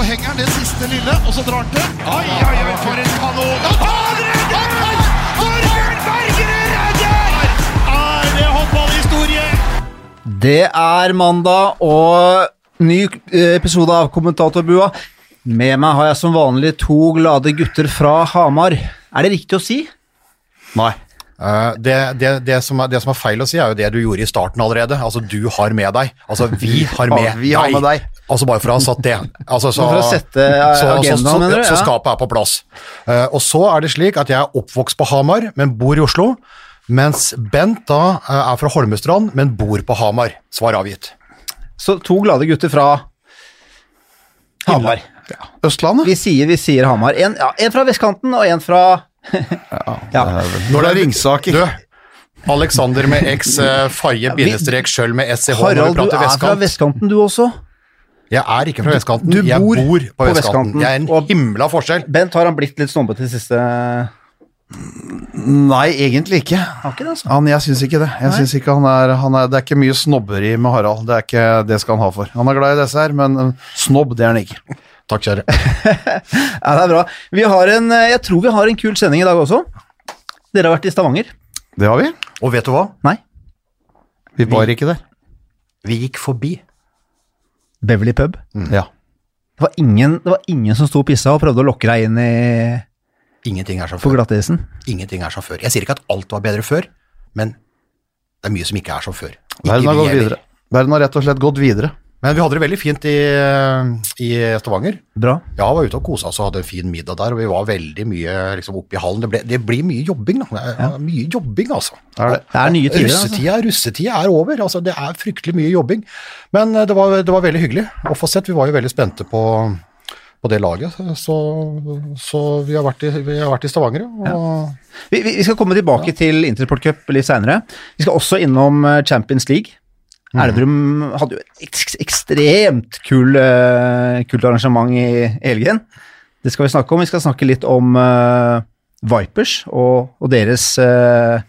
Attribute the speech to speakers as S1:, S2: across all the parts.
S1: så henger han det siste lille, og så drar han til. Oi, oi, oi, for en kanon! Han redder! Torbjørn Bergerud redder! Er det håndballhistorie?
S2: Det er mandag og ny eh, episode av Kommentatorbua. Med meg har jeg som vanlig to glade gutter fra Hamar. Er det riktig å si?
S3: Nei.
S4: Uh, det, det, det, som er, det som er feil å si, er jo det du gjorde i starten allerede. Altså, du har med deg. Altså, vi har med,
S3: vi har med deg.
S4: Altså, bare for å ha satt det. Altså, så,
S2: For å sette,
S4: så,
S2: agendaen,
S4: så, så,
S2: mener du?
S4: så skapet er på plass. Uh, og så er det slik at jeg er oppvokst på Hamar, men bor i Oslo. Mens Bent da eh, er fra Holmestrand, men bor på Hamar. Svar avgitt.
S2: Så to glade gutter fra Hamar.
S3: Østlandet?
S2: Vi sier, vi sier Hamar. En, ja, en fra vestkanten og en fra ja.
S3: Når det er Ringsaker.
S4: Du, Alexander med X, eh, Farje, bindestrek, Skjøll med SCH
S2: Harald, du
S4: er
S2: er fra vestkanten du også.
S4: Jeg er ikke fra vestkanten,
S2: du
S4: jeg
S2: bor
S4: bor på,
S2: på
S4: vestkanten. Det er en
S2: og-
S4: himla forskjell.
S2: Bent, har han blitt litt snobbete i siste
S3: Nei, egentlig ikke.
S2: Har ikke det, altså.
S3: Han, jeg syns ikke det. Jeg synes ikke han er, han er, det er ikke mye snobberi med Harald. Det er ikke det skal han ha for. Han er glad i dessert, men eh, snobb det er han ikke.
S4: Takk, kjære.
S2: Ja, det er bra. Vi har en, eh, jeg tror vi har en kul sending i dag også. Dere har vært i Stavanger?
S3: Det har vi.
S4: Og vet du hva?
S2: Nei?
S3: Vi var ikke der.
S4: Vi gikk forbi.
S2: Beverly pub.
S3: Ja.
S2: Det var ingen, det var ingen som sto og pissa og prøvde å lokke deg inn i,
S4: Ingenting er som før.
S2: glattisen.
S4: Ingenting er som før. Jeg sier ikke at alt var bedre før, men det er mye som ikke er som før.
S3: Verden har
S4: vi
S3: videre. Verden har rett og slett gått videre.
S4: Men vi hadde det veldig fint i, i Stavanger.
S2: Bra.
S4: Ja, var ute og kosa oss og hadde en fin middag der, og vi var veldig mye liksom, oppe i hallen. Det, ble, det blir mye jobbing, da. Er Mye jobbing, altså.
S3: Er det?
S2: Det er nye tider, altså.
S4: Russetida, russetida er over. altså Det er fryktelig mye jobbing. Men eh, det var, det var veldig hyggelig å få sett. Vi var jo veldig spente på, på det laget. Så, så vi, har i, vi har vært i Stavanger. Og,
S2: Vi, vi vi skal komme tilbake til Intersport Cup litt seinere. Vi skal også innom eh, Champions League. Elverum hadde jo et ek ekstremt kul, uh, kult arrangement i helgen. Det skal vi snakke om. Vi skal snakke litt om uh, Vipers og, og deres uh,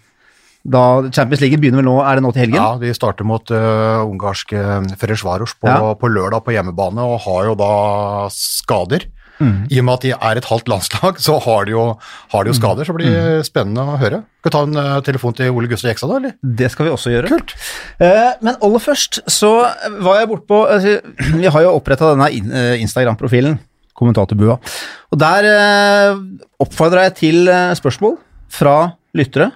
S2: da Champions League begynner vel nå, er det nå til helgen?
S4: ja, de starter mot uh, ungarske Feresvaros på,
S2: Ja.
S4: på lørdag på hjemmebane, og har jo da skader. I og med at de er et halvt landslag, så har de jo, har de jo skader. Så blir det spennende å høre. Skal vi ta en uh, telefon til Ole Gustav Jekstad, da? eller?
S2: Det skal vi også gjøre.
S4: Kult.
S2: Uh, men aller først så var jeg bortpå altså, Vi har jo oppretta denne in- eh, Instagram-profilen, Kommentatorbua. Og der uh, oppfordra jeg til spørsmål fra lyttere.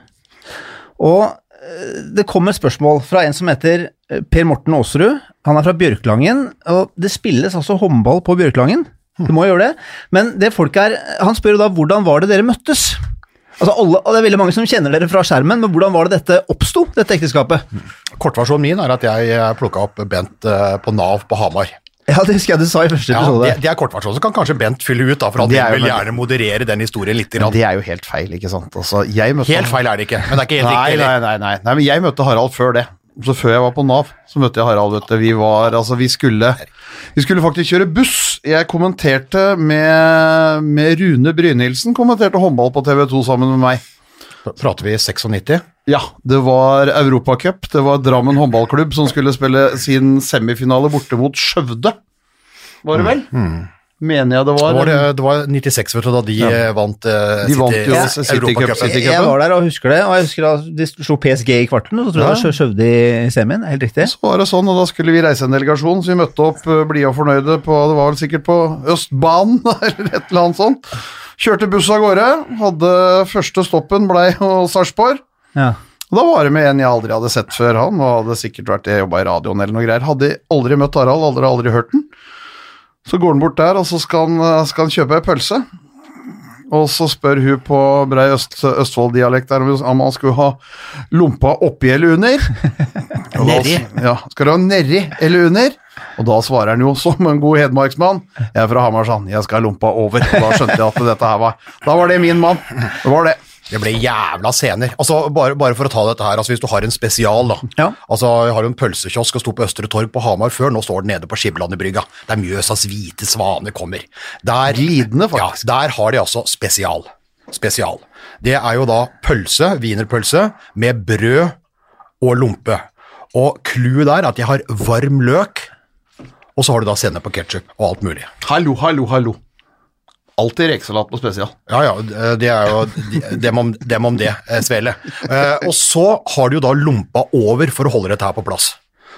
S2: Og det kommer et spørsmål fra en som heter Per Morten Aasrud. Han er fra Bjørklangen, og det spilles altså håndball på Bjørklangen. Du må gjøre det. Men det folk er Han spør jo da hvordan var det dere møttes? Altså alle, og Det er veldig mange som kjenner dere fra skjermen, men hvordan var det dette oppsto, dette ekteskapet?
S4: Kortversjonen min er at jeg plukka opp Bent eh, på Nav på Hamar.
S2: Ja, det husker jeg du sa i første
S4: Ja,
S2: episode.
S4: det, det er kortversjonen. Så kan kanskje Bent fylle ut, da, for han vil gjerne moderere den historien litt. Grann.
S3: Det er jo helt feil, ikke sant. Altså,
S4: Helt feil er det ikke, men det er ikke helt riktig.
S3: nei,
S4: nei,
S3: nei, nei, nei, men jeg møtte Harald før det. Så før jeg var på Nav, så møtte jeg Harald, vet du. Vi var, altså, vi skulle Vi skulle faktisk kjøre buss. Jeg kommenterte med, med Rune Brynildsen, kommenterte håndball på TV2 sammen med meg.
S4: Prater vi 96?
S3: Ja, det var Europacup. Det var Drammen håndballklubb som skulle spille sin semifinale borte mot Skjøvde. Var det vel? Mener jeg det var.
S4: Det var, det, det var 96, vet du, da de ja. vant uh,
S3: De vant
S4: City-
S3: City Cup,
S4: Europacupen.
S3: City
S2: Jeg var der og husker det, og jeg husker da de slo PSG i kvarten, og så tror jeg det de Skjøvde i semien. Helt riktig.
S3: Så var det sånn, og da skulle vi reise en delegasjon, så vi møtte opp uh, blide og fornøyde på Det var vel sikkert på Østbanen, eller et eller annet sånt. Kjørte buss av gårde. Hadde første stoppen blei og Sarpsborg.
S2: Ja.
S3: Og Da var det med en jeg aldri hadde sett før han, og hadde sikkert vært jeg jobba i radioen eller noe greier. Hadde aldri møtt Harald, aldri, aldri hørt den. Så går han bort der, og så skal han, uh, skal han kjøpe ei pølse. Og så spør hun på brei Øst, Østfold-dialekt om om han skulle ha lompa oppi eller under.
S4: Nedi.
S3: Ja, skal du ha nedi eller under? Og da svarer han jo som en god hedmarksmann. Jeg er fra Hamar, sa han. Jeg skal ha lompa over. Og da skjønte jeg at dette her var Da var det min mann. Det var det.
S4: Det ble jævla scener. Altså, bare, bare for å ta dette her, altså hvis du har en spesial, da.
S2: Ja.
S4: Altså, jeg har jo en pølsekiosk og sto på Østre Torg på Hamar før, nå står den nede på Skibland brygga. Der Mjøsas hvite svane kommer. Der,
S3: Lidende, faktisk.
S4: Ja, der har de altså spesial. Spesial. Det er jo da pølse, wienerpølse, med brød og lompe. Og clouet der er at jeg har varm løk Og så har du da sennep og ketsjup og alt mulig.
S3: Hallo, hallo, hallo. Alltid rekesalat på spesial.
S4: Ja, ja, det er jo dem om, dem om det, eh, Svele. Eh, og så har du jo da lompa over for å holde dette her på plass.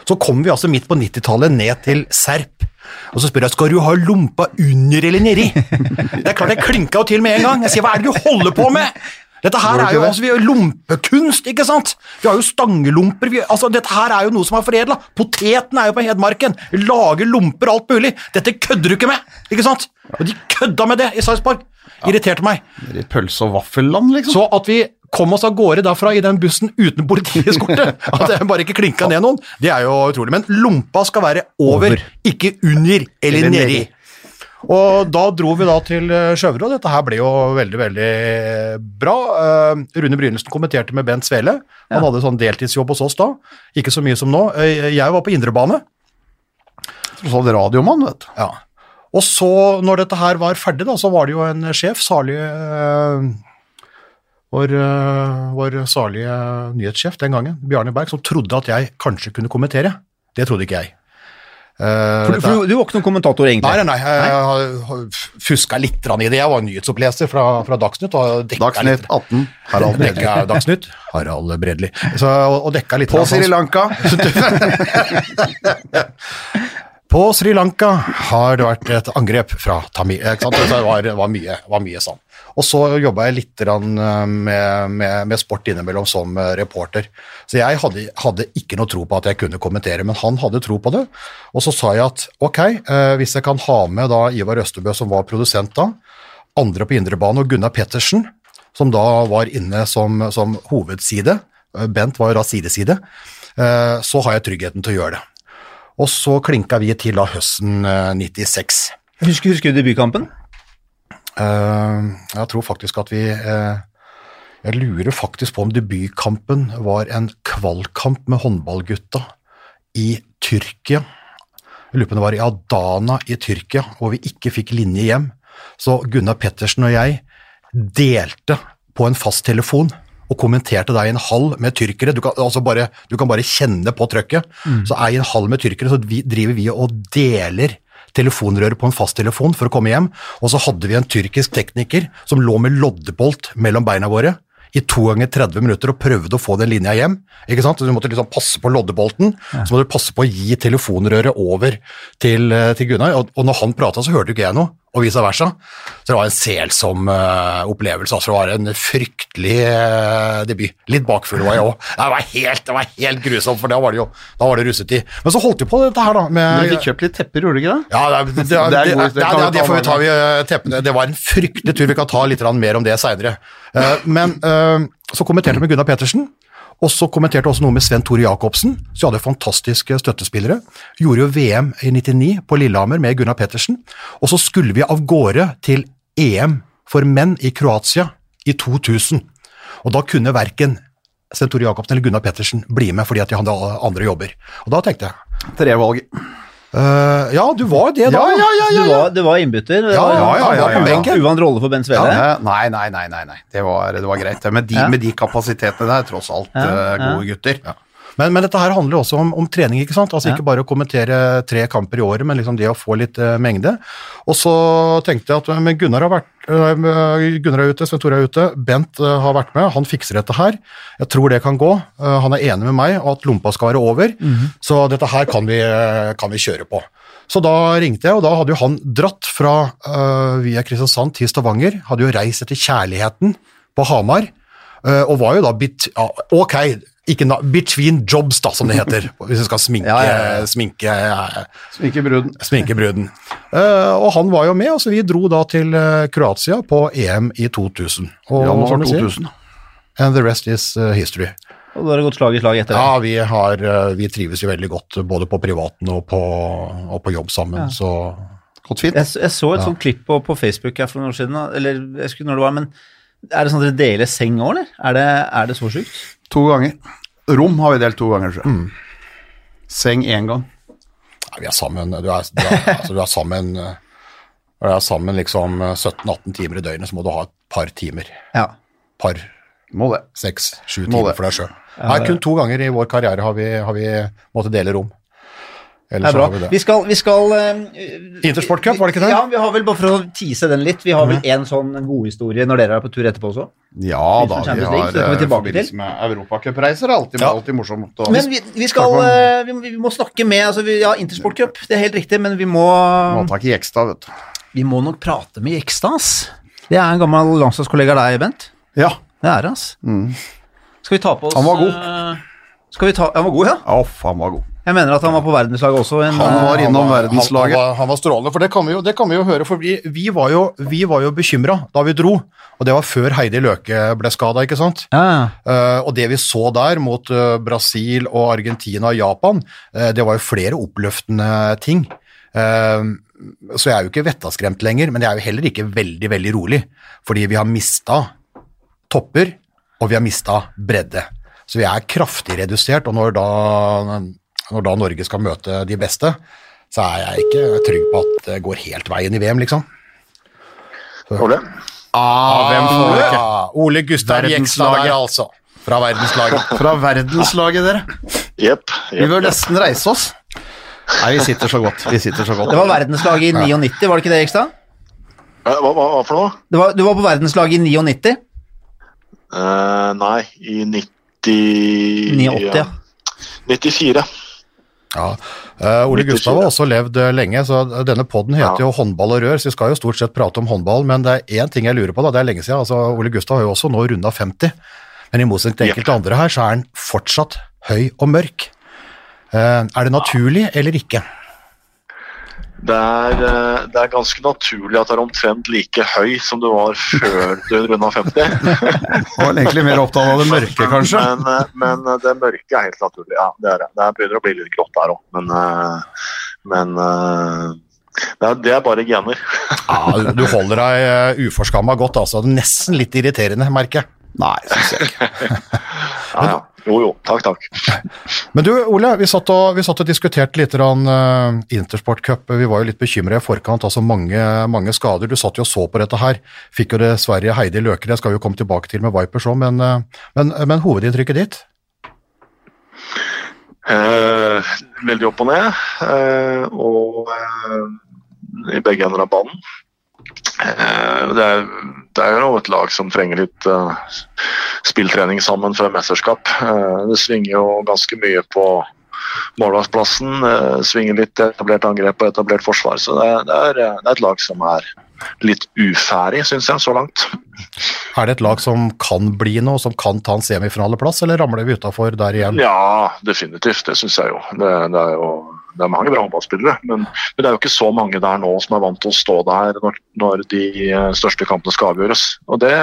S4: Så kommer vi altså midt på 90-tallet ned til Serp, og så spør jeg skal du ha lompa under eller nedi. Det er klart jeg klinka jo til med en gang. Jeg sier hva er det du holder på med? Dette her er jo altså, vi lompekunst, ikke sant? Vi har jo stangelomper, vi, altså dette her er jo noe som er foredla. Poteten er jo på Hedmarken, vi lager lomper alt mulig. Dette kødder du ikke med, ikke sant? Og de kødda med det i Sarpsborg. Irriterte meg.
S3: I pølse- og vaffelland, liksom.
S4: Så at vi kom oss av gårde derfra i den bussen uten politieskorte, at det bare ikke klinka ned noen, det er jo utrolig. Men lompa skal være over,
S2: Over.
S4: ikke under eller,
S2: Eller
S4: nedi. Og da dro vi da til Sjøvre, og dette her ble jo veldig, veldig bra. Eh, Rune Brynildsen kommenterte med Bent Svele. Han hadde sånn deltidsjobb hos oss da, ikke så mye som nå. Eh, Jeg var på indrebane.
S3: Tross alt radiomann, vet du.
S4: Ja. Og så, når dette her var ferdig, da, så var det jo en sjef, salige eh, vår, eh, vår salige nyhetssjef den gangen, Bjarne Berg, som trodde at jeg kanskje kunne kommentere. Det trodde ikke jeg. Eh,
S2: For, for du, du var ikke noen kommentator, egentlig?
S4: Nei, nei, nei, jeg har fuska litt i det. Jeg var nyhetsoppleser fra, fra Dagsnytt. Og
S3: Dagsnytt 18, Harald Bredli.
S4: Dagsnytt, Harald Bredli. Så, og, og dekka litt
S3: På Sri Lanka.
S4: På Sri Lanka har det vært et angrep fra Tamil. Ikke sant? Det var, var, mye, var mye sånn. Og så jobba jeg litt eh, med, med, med sport innimellom som eh, reporter. Så jeg hadde, hadde ikke noe tro på at jeg kunne kommentere, men han hadde tro på det. Og så sa jeg at ok, eh, hvis jeg kan ha med da Ivar Østebø, som var produsent da, andre på indrebane, og Gunnar Pettersen, som da var inne som, som hovedside, Bent var da sideside, så har jeg tryggheten til å gjøre det. Og så klinka vi til da høsten eh, 96.
S2: Husker, husker du debutkampen?
S4: Eh, jeg tror faktisk at vi eh, Jeg lurer faktisk på om debutkampen var en kvalkamp med håndballgutta i Tyrkia. Jeg lurer på om det var i Adana i Tyrkia, hvor vi ikke fikk linje hjem. Så Gunnar Pettersen og jeg delte på en fasttelefon og kommenterte deg i en hall med tyrkere. Du kan, altså bare, du kan bare kjenne på trøkket. Så er i en hall med tyrkere, så vi, driver vi og deler telefonrøret på en fasttelefon for å komme hjem, og så hadde vi en tyrkisk tekniker som lå med loddebolt mellom beina våre i to ganger 30 minutter og prøvde å få den linja hjem. ikke sant? Så Du måtte liksom passe på loddebolten, så måtte du passe på å gi telefonrøret over til, eh, til Gunnar, og, og når han prata så hørte ikke jeg noe, og vice versa. Så det var en selsom uh, opplevelse, altså det var en fryktelig uh, debut. Litt bakfull var jeg òg. Det, var helt- det var helt grusomt, for da var det jo da var det russetid. Men så holdt vi på dette her, da. med...
S3: Dere fikk kjøpt litt tepper, gjorde dere ikke det?
S4: Ja, det, det,
S3: kan vi ta
S4: får vi ta teppene. Det var en fryktelig tur. Vi kan ta litt mer om det seinere. Men eh, så kommenterte vi med Gunnar Pettersen. Og så kommenterte også noe med Sven Tore Jacobsen, jeg hadde fantastiske støttespillere. Gjorde jo VM i 99 på Lillehammer med Gunnar Pettersen. Og så skulle vi av gårde til EM for menn i Kroatia i 2000. Og da kunne verken Sven Tore Jacobsen eller Gunnar Pettersen bli med fordi at de hadde andre jobber. Og da tenkte jeg
S3: Tre valg.
S4: Eh, ja, du var det da.
S3: Ja, ja, ja,
S2: Du var, det var innbytter. Det
S4: Ja,
S2: var,
S4: ja, ja, ja, ja.
S2: Uvant rolle for Bent Svele.
S3: Eh, Nei, nei, nei, nei, nei. Det, var, det var greit. Med de,
S2: Ja.
S3: med de kapasitetene der, tross alt
S2: Ja,
S3: gutter.
S2: ja.
S4: Men, men dette her handler også om, om trening, ikke sant? Altså
S2: Ja.
S4: Ikke bare å kommentere tre kamper i året, men liksom det å få litt uh, mengde. Og så tenkte jeg at eh, men Gunnar har vært uh, Gunnar er ute, Svein Tore er ute, Bent uh, har vært med, han fikser dette her. Jeg tror det kan gå. Han er enig med meg, og at lompa skal være over. Så dette her kan vi, kan vi kjøre på. Så da ringte jeg, og da hadde jo han dratt fra uh, via Kristiansand til Stavanger. Hadde jo reist etter kjærligheten på Hamar. uh, og var jo da bitt ja, ok, ikke na, between jobs, da, som det heter. Hvis du skal sminke,
S2: Ja, ja, ja.
S4: sminke, eh,
S3: Sminke bruden.
S4: sminke bruden. Uh, og han var jo med, og så vi dro da til eh, Kroatia på EM i 2000. Og,
S3: Januar
S4: som du sier,
S3: 2000.
S4: And the rest is history.
S2: Og da har det gått slag i slag etter det.
S4: Ja, vi, har, vi trives jo veldig godt både på privaten og på, og på jobb sammen, så
S3: Gått fint.
S2: Jeg, jeg så et sånt klipp på, på Facebook her for noen år siden, eller jeg husker ikke når det var, men er det sånn at dere deler seng òg, eller? Er det, er det så sjukt?
S3: To ganger. Rom har vi delt to ganger, tror jeg. Seng én gang.
S4: Nei, vi er sammen Du er, du er, altså, du er sammen eh, Når du er sammen liksom eh, 17-18 timer i døgnet, så må du ha et par timer.
S2: Ja.
S4: Par,
S3: Må det.
S4: seks, sju
S3: Må
S4: timer for deg sjøl. Nei, kun to ganger i vår karriere har vi, har vi måttet dele rom.
S2: Det er bra.
S4: vi det.
S2: Vi skal, vi skal uh,
S4: Intersport Cup, var det ikke det?
S2: Ja, vi har vel, bare for å tease den litt, vi har vel en sånn godhistorie når dere er på tur etterpå også.
S3: Ja da, vi har
S2: det vi
S3: eh,
S2: tilbake
S3: forbindelse med europacupreiser. Alltid,
S4: Ja.
S3: alltid morsomt. Og,
S2: Men vi, vi skal uh, vi, vi må snakke med altså vi, Ja, Intersport Cup, det er helt riktig, men vi må,
S3: Må ta tak i Jekstad, vet du.
S2: vi må nok prate med Jekstad. Det er en gammel landslagskollega av deg, Bent.
S3: Ja.
S2: Det er det, ass. Skal vi ta på oss
S3: Han var god.
S2: eh, skal vi ta, Han var god, ja.
S3: Off, han var god.
S2: Jeg mener at han var på verdenslaget også. En,
S3: Han var
S2: eh,
S3: innom
S4: Han,
S3: verdenslaget.
S4: var, han var strålende, for det kan vi jo, det kan vi jo høre. For vi, vi var jo, vi var jo bekymra da vi dro, og det var før Heidi Løke ble skada, ikke sant?
S2: ja, ja.
S4: Eh, og det vi så der mot uh, Brasil og Argentina og Japan, uh, det var jo flere oppløftende ting. Så jeg er jo ikke vettaskremt lenger, men jeg er jo heller ikke veldig, veldig rolig, fordi vi har mista topper, og vi har mista bredde. Så vi er kraftig redusert, og når da, når da Norge skal møte de beste, så er jeg ikke trygg på at det går helt veien i VM, liksom.
S5: Ole?
S3: Ah, hvem får det ikke?
S4: Ah, Ole Gustav Jekstad der, altså. Fra verdenslaget.
S3: Fra verdenslaget, dere.
S5: Jepp.
S3: Vi bør nesten reise oss. Nei, vi sitter så godt. Vi sitter så godt.
S2: Det var verdenslaget i 99, var det ikke det, Jekstad?
S5: Hva, hva, hva for noe?
S2: Det var, du var på verdenslaget i 99?
S5: Uh, nei, i 90...
S2: 89, ja.
S5: 94.
S4: Ja, Uh, Ole Gustav har også levd eh, lenge, så denne podden heter
S5: Ja.
S4: jo Håndball og rør, så vi skal jo stort sett prate om håndball, men det er én ting jeg lurer på, da, det er lenge siden. Altså, Ole Gustav har jo også nå runda 50, men i motsetning til enkelte andre her, så er han fortsatt høy og mørk. Uh, er det naturlig eller ikke?
S5: Det er, eh, det er ganske naturlig at du er omtrent like høy som du var før du runda 50.
S3: var egentlig mer opptatt av det mørke, kanskje.
S5: Men, eh, men eh, det mørke er helt naturlig. Ja, det er det. Det begynner å bli litt grått der òg, men, men det, er, det er bare gener.
S4: Ja, du holder deg uforskamma godt, altså. Nesten litt irriterende, merker jeg.
S3: Nei, syns jeg ikke.
S5: Ja, ja. Jo, jo. Takk, takk.
S4: Men du, Ole, vi satt og, vi satt og diskuterte litt grann, eh, Intersport Cup. Vi var jo litt bekymra i forkant, altså mange, mange skader. Du satt jo og så på dette her. Fikk jo dessverre Heidi Løker, det skal jo komme tilbake til med Vipers òg, men, uh, men, men hovedinntrykket ditt?
S5: Uh, veldig opp og ned, og i begge ender av banen. Eh, det, er, det er jo et lag som trenger litt eh, spilltrening sammen før mesterskap. Eh, det svinger jo ganske mye på målvaktplassen. Eh, svinger litt etablert angrep og etablert forsvar. Så det, det, er, det er et lag som er litt uferdig, syns jeg, så langt.
S4: Er det et lag som kan bli noe, som kan ta en semifinaleplass, eller ramler vi utafor der igjen?
S5: Ja, definitivt. Det syns jeg jo. Det, det er jo det er mange bra håndballspillere, men, men det er jo ikke så mange der nå som er vant til å stå der når, når de eh, største kampene skal avgjøres. Og Det,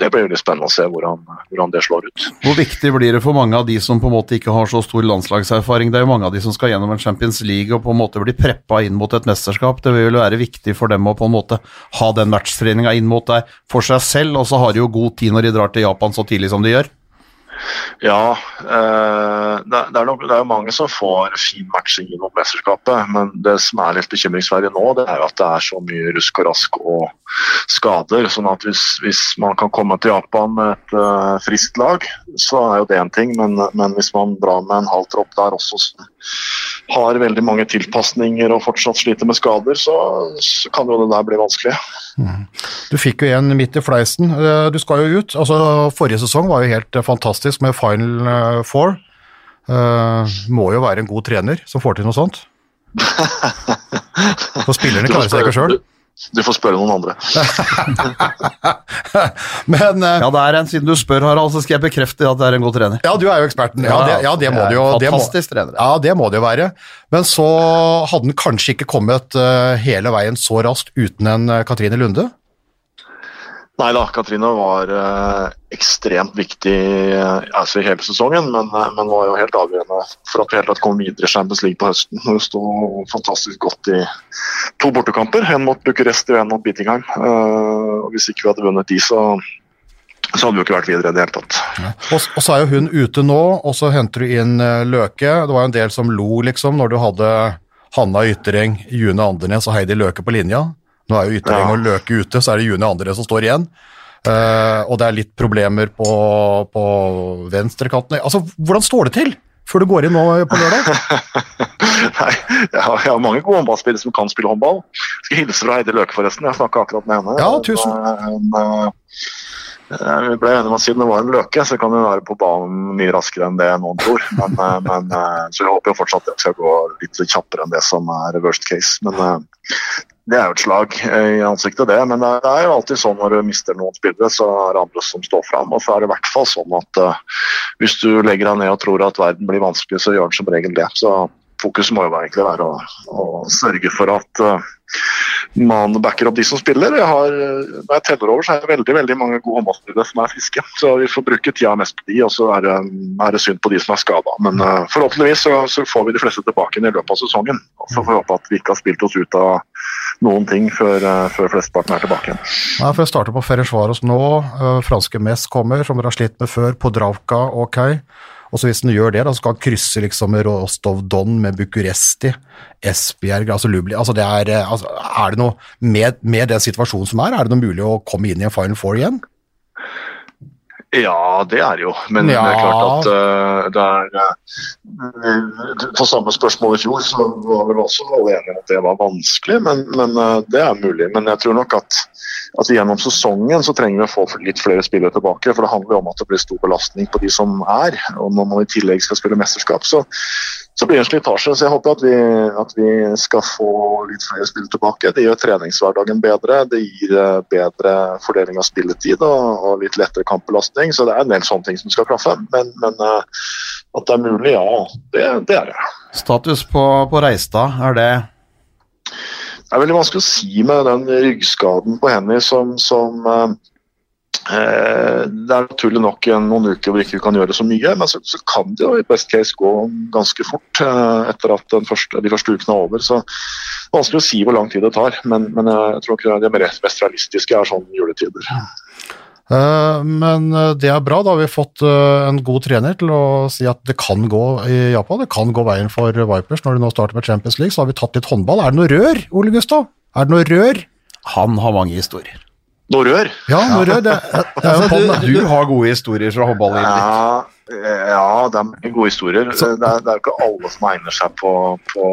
S5: det blir litt spennende å se hvordan, hvordan det slår ut.
S3: Hvor viktig blir det for mange av de som på en måte ikke har så stor landslagserfaring? Det er jo mange av de som skal gjennom en Champions League og på en måte bli preppa inn mot et mesterskap. Det vil være viktig for dem å på en måte ha den matchtreninga inn mot deg for seg selv, og så har de jo god tid når de drar til Japan så tidlig som de gjør.
S5: Ja, eh, det, er nok, det er mange som får fin matching gjennom mesterskapet, men det som er litt bekymringsverdig nå, det er jo at det er så mye rusk og rask og skader. sånn at hvis, hvis man kan komme til Japan med et uh, friskt lag, så er jo det en ting, men, men hvis man drar med en halv tropp der også som har veldig mange tilpasninger og fortsatt sliter med skader, så, så kan jo det der bli vanskelig.
S4: Du fikk jo en midt i fleisen. Eh, Du skal jo ut. Altså, forrige sesong var jo helt eh, fantastisk med Final eh, Four. Uh, må jo være en god trener som får til noe sånt. For spillerne klarer seg ikke sjøl.
S5: Du, du får spørre noen andre.
S4: Men uh,
S3: Ja, det er en, siden du spør, Harald, så skal jeg bekrefte at det er en god trener.
S4: Ja, du er jo eksperten. Ja, det, ja, det må det jo.
S3: Fantastisk trener.
S4: ja, det må det jo være. Men så hadde den kanskje ikke kommet uh, hele veien så raskt uten en uh, Katrine Lunde?
S5: Nei da, Katrine var eh, ekstremt viktig eh, altså i hele sesongen, men, eh, men var jo helt avgjørende for at vi helt kom videre i Champions League på høsten. Hun sto fantastisk godt i to bortekamper, en mot Bucuresti og en mot Beatingham. Eh, og hvis ikke vi hadde vunnet de, så, så hadde vi jo ikke vært videre i det hele tatt.
S4: Og, og så er jo hun ute nå, og så henter du inn eh, Løke. Det var jo en del som lo, liksom, når du hadde Hanna Ytring, June Andernes og Heidi Løke på linja. Nå er jo Yttereng
S5: Ja.
S4: og Løke ute, så er det Juni andre som står igjen. Uh, og det er litt problemer på, på venstrekanten. Altså, hvordan står det til før du går inn nå på lørdag?
S5: Nei, jeg har, jeg har mange gode håndballspillere som kan spille håndball. Skal hilse fra Heidi Løke, forresten. Jeg snakka akkurat med henne.
S4: Ja, tusen.
S5: Hun, eh, eh, Vi ble enige om at siden det var en løke, så kan hun være på banen mye raskere enn det noen tror. Men, men, så jeg håper jo fortsatt at det skal gå litt kjappere enn det som er worst case. Men det er jo et slag eh, i ansiktet, det. Men det er jo alltid sånn når du mister noen spillere, så er det andre som står fram. Og så er det i hvert fall sånn at uh, hvis du legger deg ned og tror at verden blir vanskelig, så gjør den som regel det. Så fokuset må jo egentlig være å, å sørge for at uh, man backer opp de som spiller. Jeg har, når jeg teller over, så er det veldig veldig mange gode håndballspillere som er friske. Så vi får bruke tida mest på de, og så er det, er det synd på de som er skada. Men uh, forhåpentligvis så, så får vi de fleste tilbake i løpet av sesongen. Og så får vi håpe at vi ikke har spilt oss ut av noen ting før, eh, før flesteparten er tilbake igjen.
S4: Nei, for å starte på Ferencvaros nå, øh, franske Mess kommer, som dere har slitt med før, Podravka, ok. Og så hvis den gjør det, da skal han krysse liksom Rostov Don, med Bucuresti, Esbjerg, altså Lubli. Altså det er, eh, altså, er det noe, med, med den situasjonen som er, er det noe mulig å komme inn i en Final Four igjen?
S5: Ja, det er det jo. Men
S4: Ja.
S5: det er klart at eh, det er På samme spørsmål i fjor så var vel også alle enige om at det var vanskelig, men, men eh, det er mulig. Men jeg tror nok at, at gjennom sesongen så trenger vi å få litt flere spillere tilbake. For det handler jo om at det blir stor belastning på de som er. Og når man i tillegg skal spille mesterskap, så, så blir det slitasje. Så jeg håper at vi, at vi skal få litt flere spill tilbake. Det gjør treningshverdagen bedre. Det gir eh, bedre fordeling av spilletid og, og litt lettere kampbelastning. Så det er en del sånne ting som skal klaffe. Men, men eh, at det er mulig, ja. Det, det er det.
S3: Status på, på Reistad, er det
S5: Det er veldig vanskelig å si med den ryggskaden på Henny som, som eh, Det er naturlig nok en- noen uker hvor ikke vi kan gjøre så mye, men så, så kan det jo i best case gå ganske fort eh, etter at den første, de første ukene er over. så det er Vanskelig å si hvor lang tid det tar, men, men jeg tror ikke det mest mest realistiske er sånn juletider.
S4: Eh, men eh, det er bra, da har vi fått eh, en god trener til å si at det kan gå i Japan. Det kan gå veien for Vipers når de nå starter med Champions League. Så har vi tatt litt håndball. Er det noe rør, Ole Gustav? Er det noe rør?
S3: Han har mange historier.
S5: Noe rør?
S4: Ja, noe rør. Det, det er jo du,
S3: Du har gode historier fra håndballen.
S5: Ja, eh, ja, det er gode historier. Det er, det er jo ikke alle som egner seg på På,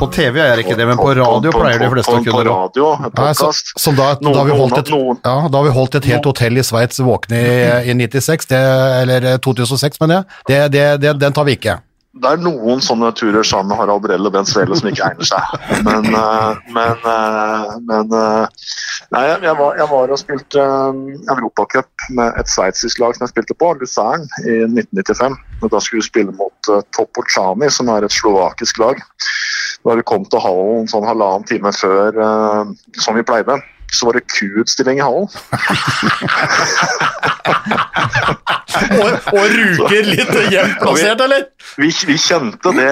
S3: På TV er det ikke det, men på radio pleier de fleste å
S5: på,
S3: kunne
S5: På
S3: det.
S5: radio,
S4: så,
S5: podcast.
S4: da, da, har vi holdt et,
S5: noen-
S4: ja, da har vi holdt et helt hotell i Sveits våkne i, i 96, det, eller 2006, mener jeg. Det, det, det, den tar vi ikke.
S5: Det er noen sånne turer sammen med Harald Brell og Bent Svele som ikke egner seg. Men, eh, men, eh, men eh, Nei, jeg, var, jeg var og spilte Europacup med et sveitsisk lag som jeg spilte på, Luzern, i 1995. Og da skulle vi spille mot Topocani, som er et slovakisk lag. Da vi kom til hallen sånn halvannen time før, som vi pleide, så var det kuutstilling i hallen.
S4: Og, og ruker litt jevnt plassert, eller?
S5: Vi, vi kjente det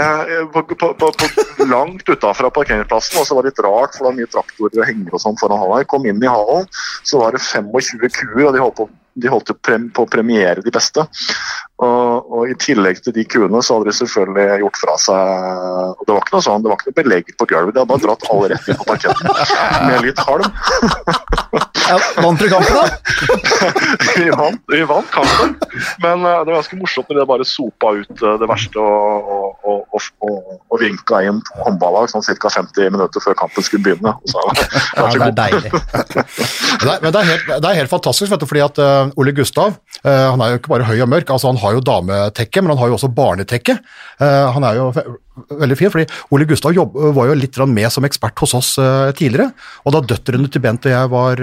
S5: på, på, på, på langt utafra parkeringsplassen. og så var det litt rart, for det var mye traktorer og henger og sånn foran hallen. Jeg kom inn i hallen, så var det 25 kuer, og de holdt på, de holdt på på å premiere de beste. Og, og I tillegg til de kuene så hadde de selvfølgelig gjort fra seg og Det var ikke noe sånn, det var ikke noe belegg på gulvet, de hadde bare dratt alle rett inn på parketten med litt halm.
S2: Ja, vant dere kampen, da?
S5: vi, vant, vi vant kampen, men eh, det var ganske morsomt når de bare sopa ut eh, det verste og, og, og, og, og, og vinka inn to håndballag sånn ca. 50 minutter før kampen skulle begynne. Så,
S2: Ja, det er
S5: deilig.
S2: deilig.
S4: er, men det er, helt, det er helt fantastisk, vet du, fordi at uh, Ole Gustav uh, han er jo ikke bare høy og mørk, altså han har jo dametekke, men han har jo også barnetekke. Uh, han er jo veldig fin, fordi Ole Gustav jobb, var jo litt med som ekspert hos oss tidligere, og da døtrene til Bent og jeg var,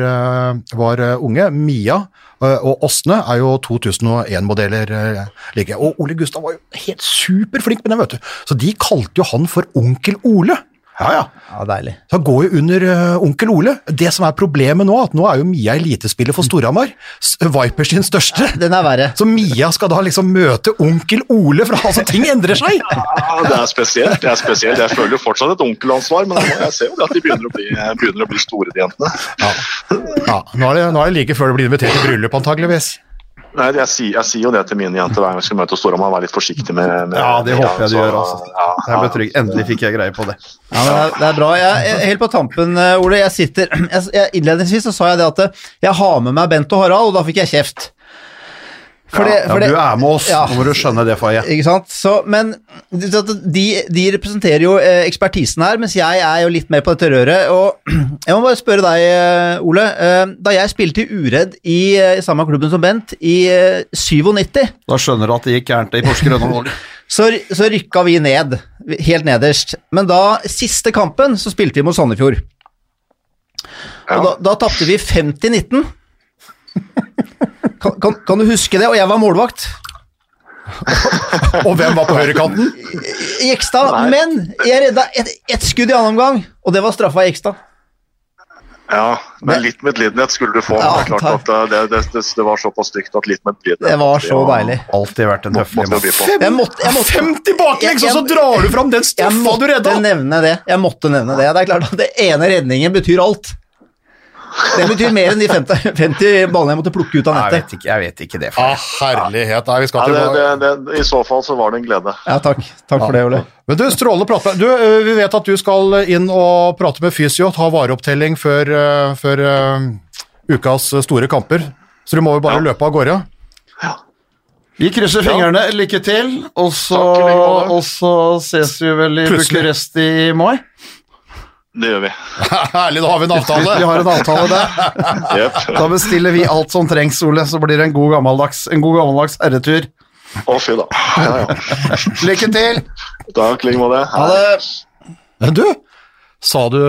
S4: var unge, Mia og Åsne er jo 2001-modeller eh, like, og Ole Gustav var jo helt superflink med den, vet du, så de kalte jo han for onkel Ole.
S3: Ja, ja.
S2: Ja, deilig.
S4: Så han går jo under eh, onkel Ole. Det som er problemet nå, at nå er jo Mia elitespiller for Storhamar. S- Vipers sin største.
S2: Den er verre.
S4: Så Mia skal da liksom møte onkel Ole, for altså ting endrer seg.
S5: Ja, det er spesielt. det er spesielt. Jeg føler jo fortsatt et onkelansvar, men jeg ser jo det at de begynner å bli, begynner å bli store, de jentene.
S4: Ja, nå er, det, nå er det like før du blir invitert til bryllup, antageligvis.
S5: Nei, jeg, sier, jeg sier jo det til mine jenter hver gang jeg skal møte Storhamar, Være litt forsiktig med, med
S3: Ja, det håper jeg du
S5: så,
S3: gjør. Altså.
S5: Ja,
S3: Jeg ble trygg. Endelig fikk jeg greie på det.
S2: Ja, men det, er, det er bra. Jeg, jeg, helt på tampen, eh, Ole. Jeg sitter, jeg, jeg, innledningsvis så sa jeg det at eh, jeg har med meg Bent og Harald, og da fikk jeg kjeft. For det,
S3: Ja,
S2: fordi,
S3: du er med oss,
S2: Ja.
S3: nå må du skjønne det, Faye.
S2: Ikke sant? Så, men de, de representerer jo eh, ekspertisen her, mens jeg er jo litt mer på dette røret. Og jeg må bare spørre deg, eh, Ole. Eh, da jeg spilte i Uredd i, i samme klubben som Bent i eh, 97,
S3: Da skjønner du at det gikk gærent i Porsgrunn.
S2: så, så rykka vi ned, helt nederst. Men da, siste kampen, så spilte vi mot Sandefjord.
S5: Ja.
S2: Og da, da tapte vi 50-19. Kan, kan, kan du huske det? Og jeg var målvakt.
S4: Og hvem var på høyrekanten?
S2: Jekstad. Men jeg redda ett et skudd i annen omgang, og det var straffa Jekstad.
S5: Ja, men litt medlidenhet skulle du få.
S2: Ja,
S5: det, at det, det, det, det var såpass stygt at litt medlidenhet
S2: Det var så deilig.
S3: Alltid vært en høflig mann.
S5: jo by på.
S2: Jeg måtte, jeg måtte,
S4: 50 baklengs, og så drar du fram den
S2: jeg
S4: straffa du
S2: måtte nevne det. Jeg måtte nevne det. Det er klart at det ene redningen betyr alt. Det betyr mer enn de 50, 50 ballene jeg måtte plukke ut av
S3: Jeg
S2: nettet.
S3: vet ikke, jeg vet ikke det.
S4: Ah, herlighet. Nei, vi skal
S5: Ja, det, det, det, I så fall så var det en glede.
S2: Ja, takk. Takk for det, Ole.
S4: Men du, strålende prat. Du, vi vet at du skal inn og prate med fysio, ta vareopptelling før, før uh, ukas store kamper. Så du må jo bare
S5: Ja.
S4: løpe av gårde.
S3: Vi krysser fingrene. Lykke til. Og så ses vi vel i
S4: Plutselig.
S3: Bucuresti i mai.
S5: Det gjør vi.
S4: Herlig, da har vi en avtale.
S3: Vi har en avtale der.
S5: yep.
S3: Da bestiller vi alt som trengs, Ole, så blir det en god gammeldags, en god gammeldags herretur.
S5: Å, fy da. Ja, ja.
S3: Lykke til!
S5: Takk, i like måte.
S2: Ha det.
S4: Men du, sa du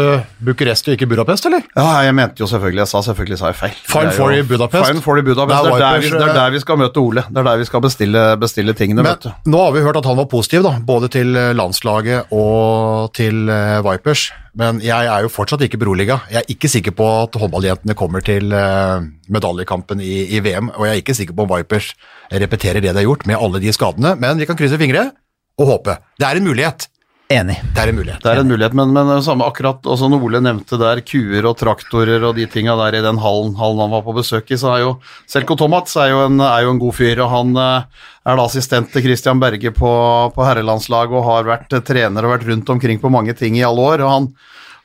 S4: Bucuresti og ikke Budapest, eller?
S3: Ja, jeg mente jo selvfølgelig, jeg sa selvfølgelig sa jeg feil. Fine
S4: Four i Budapest.
S3: Fine Four i Budapest.
S4: Det er
S3: er, der vi, det er der vi skal møte Ole. Det er der vi skal bestille, bestille tingene, vet du.
S4: Nå har vi hørt at han var positiv, da, både til eh, landslaget og til eh, Vipers. Men jeg er jo fortsatt ikke beroliga. Jeg er ikke sikker på at håndballjentene kommer til eh, medaljekampen i, i VM, og jeg er ikke sikker på om Vipers repeterer det de har gjort med alle de skadene, men vi kan krysse fingre og håpe. Det er en mulighet.
S2: Enig.
S4: Det er en mulighet.
S3: Det er en mulighet, men, men samme akkurat når Ole nevnte der kuer og traktorer og de tinga der i den hallen, hallen han var på besøk i, så er jo Selko Tomats er jo en, er jo en god fyr, og han eh, er da assistent til Christian Berge på, på herrelandslaget og har vært eh, trener og vært rundt omkring på mange ting i alle år. og han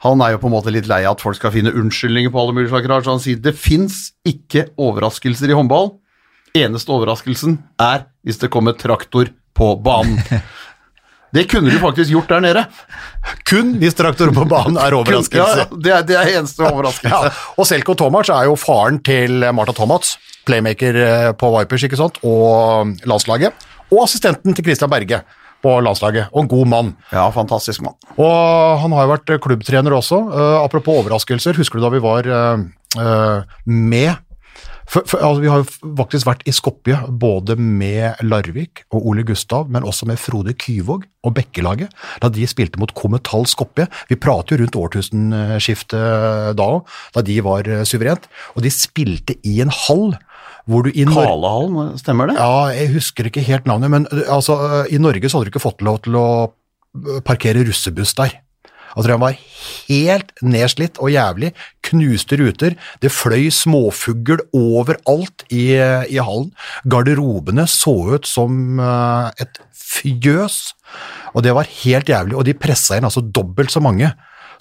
S3: han er jo på en måte litt lei av at folk skal finne unnskyldninger på alle mulige slags rart, så han sier det fins ikke overraskelser i håndball. Eneste overraskelsen er hvis det kommer traktor på banen. Det kunne du faktisk gjort der nede.
S4: Kun hvis traktoren på banen er overraskelse.
S3: Ja, det er, det er eneste overraskelse.
S4: Ja, og Selko Tomac er jo faren til Marta Tomac, playmaker eh, på Vipers ikke sant? og landslaget, og assistenten til Christian Berge på landslaget, og en god mann.
S3: Ja, fantastisk mann.
S4: Og han har jo vært klubbtrener også. Uh, apropos overraskelser, husker du da vi var uh, uh, med for, for, altså, Vi har jo faktisk vært i Skopje både med Larvik og Ole Gustav, men også med Frode Kyvåg og Bekkelaget, da de spilte mot Kometal Skopje. Vi prater jo rundt årtusenskiftet da òg, da de var eh, suverent. Og de spilte i en hall hvor du i Norge
S3: Kalehallen, stemmer det?
S4: ja, jeg husker ikke helt navnet, men uh, altså, uh, i Norge så hadde du ikke fått lov til å parkere russebuss der. Altså, han var helt nedslitt og jævlig, knuste ruter, det fløy småfugl overalt i, i hallen. Garderobene så ut som uh, et fjøs, og det var helt jævlig, og de pressa inn altså dobbelt så mange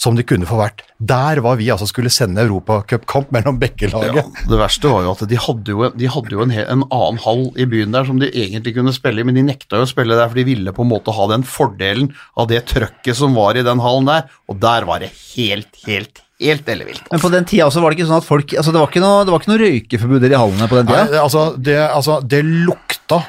S4: som de kunne få vært. Der var vi altså skulle sende europacupkamp mellom Bekkelaget.
S3: Ja, det verste var jo at de hadde jo, en, de hadde jo en, en annen hall i byen der som de egentlig kunne spille i, men de nekta jo å spille der, for de ville på en måte ha den fordelen av det trøkket som var i den hallen der, og der var det helt, helt, helt ellevilt.
S2: Men på den tida også var det ikke sånn at folk Altså, det var ikke noe, det var ikke noe røykeforbud i hallene på den
S4: Nei,
S2: tida.
S4: det, altså, det, altså, det lukta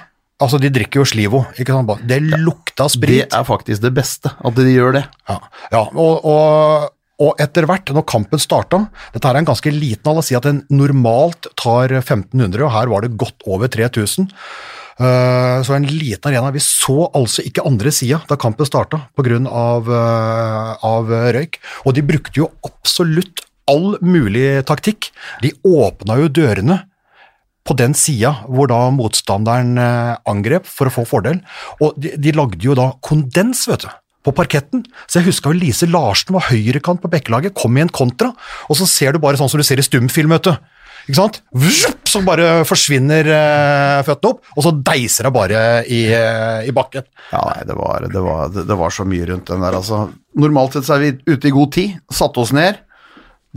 S4: Altså, de drikker jo Slivo, ikke sant? Det lukta sprit.
S3: Det er faktisk det beste, at de gjør det.
S4: Ja, ja og, og, og etter hvert, når kampen starta Dette er en ganske liten hall, si at en normalt tar 1500, og her var det godt over 3000. Eh, så en liten arena. Vi så altså ikke andre sida da kampen starta pga. Av, eh, av røyk. Og de brukte jo absolutt all mulig taktikk. De åpna jo dørene på den sida hvor da motstanderen eh, angrep for å få fordel. Og de, de lagde jo da kondens, vet du, på parketten. Så jeg huska Lise Larsen var høyrekant på Bekkelaget, kom i en kontra, og så ser du bare sånn som du ser i stumfilm, vet du. Ikke sant? Vzup, så bare forsvinner eh, føttene opp, og så deiser det bare i, eh, i bakken.
S3: Ja, nei, det var, det, var, det var så mye rundt den der, altså. Normalt sett så er vi ute i god tid, satte oss ned,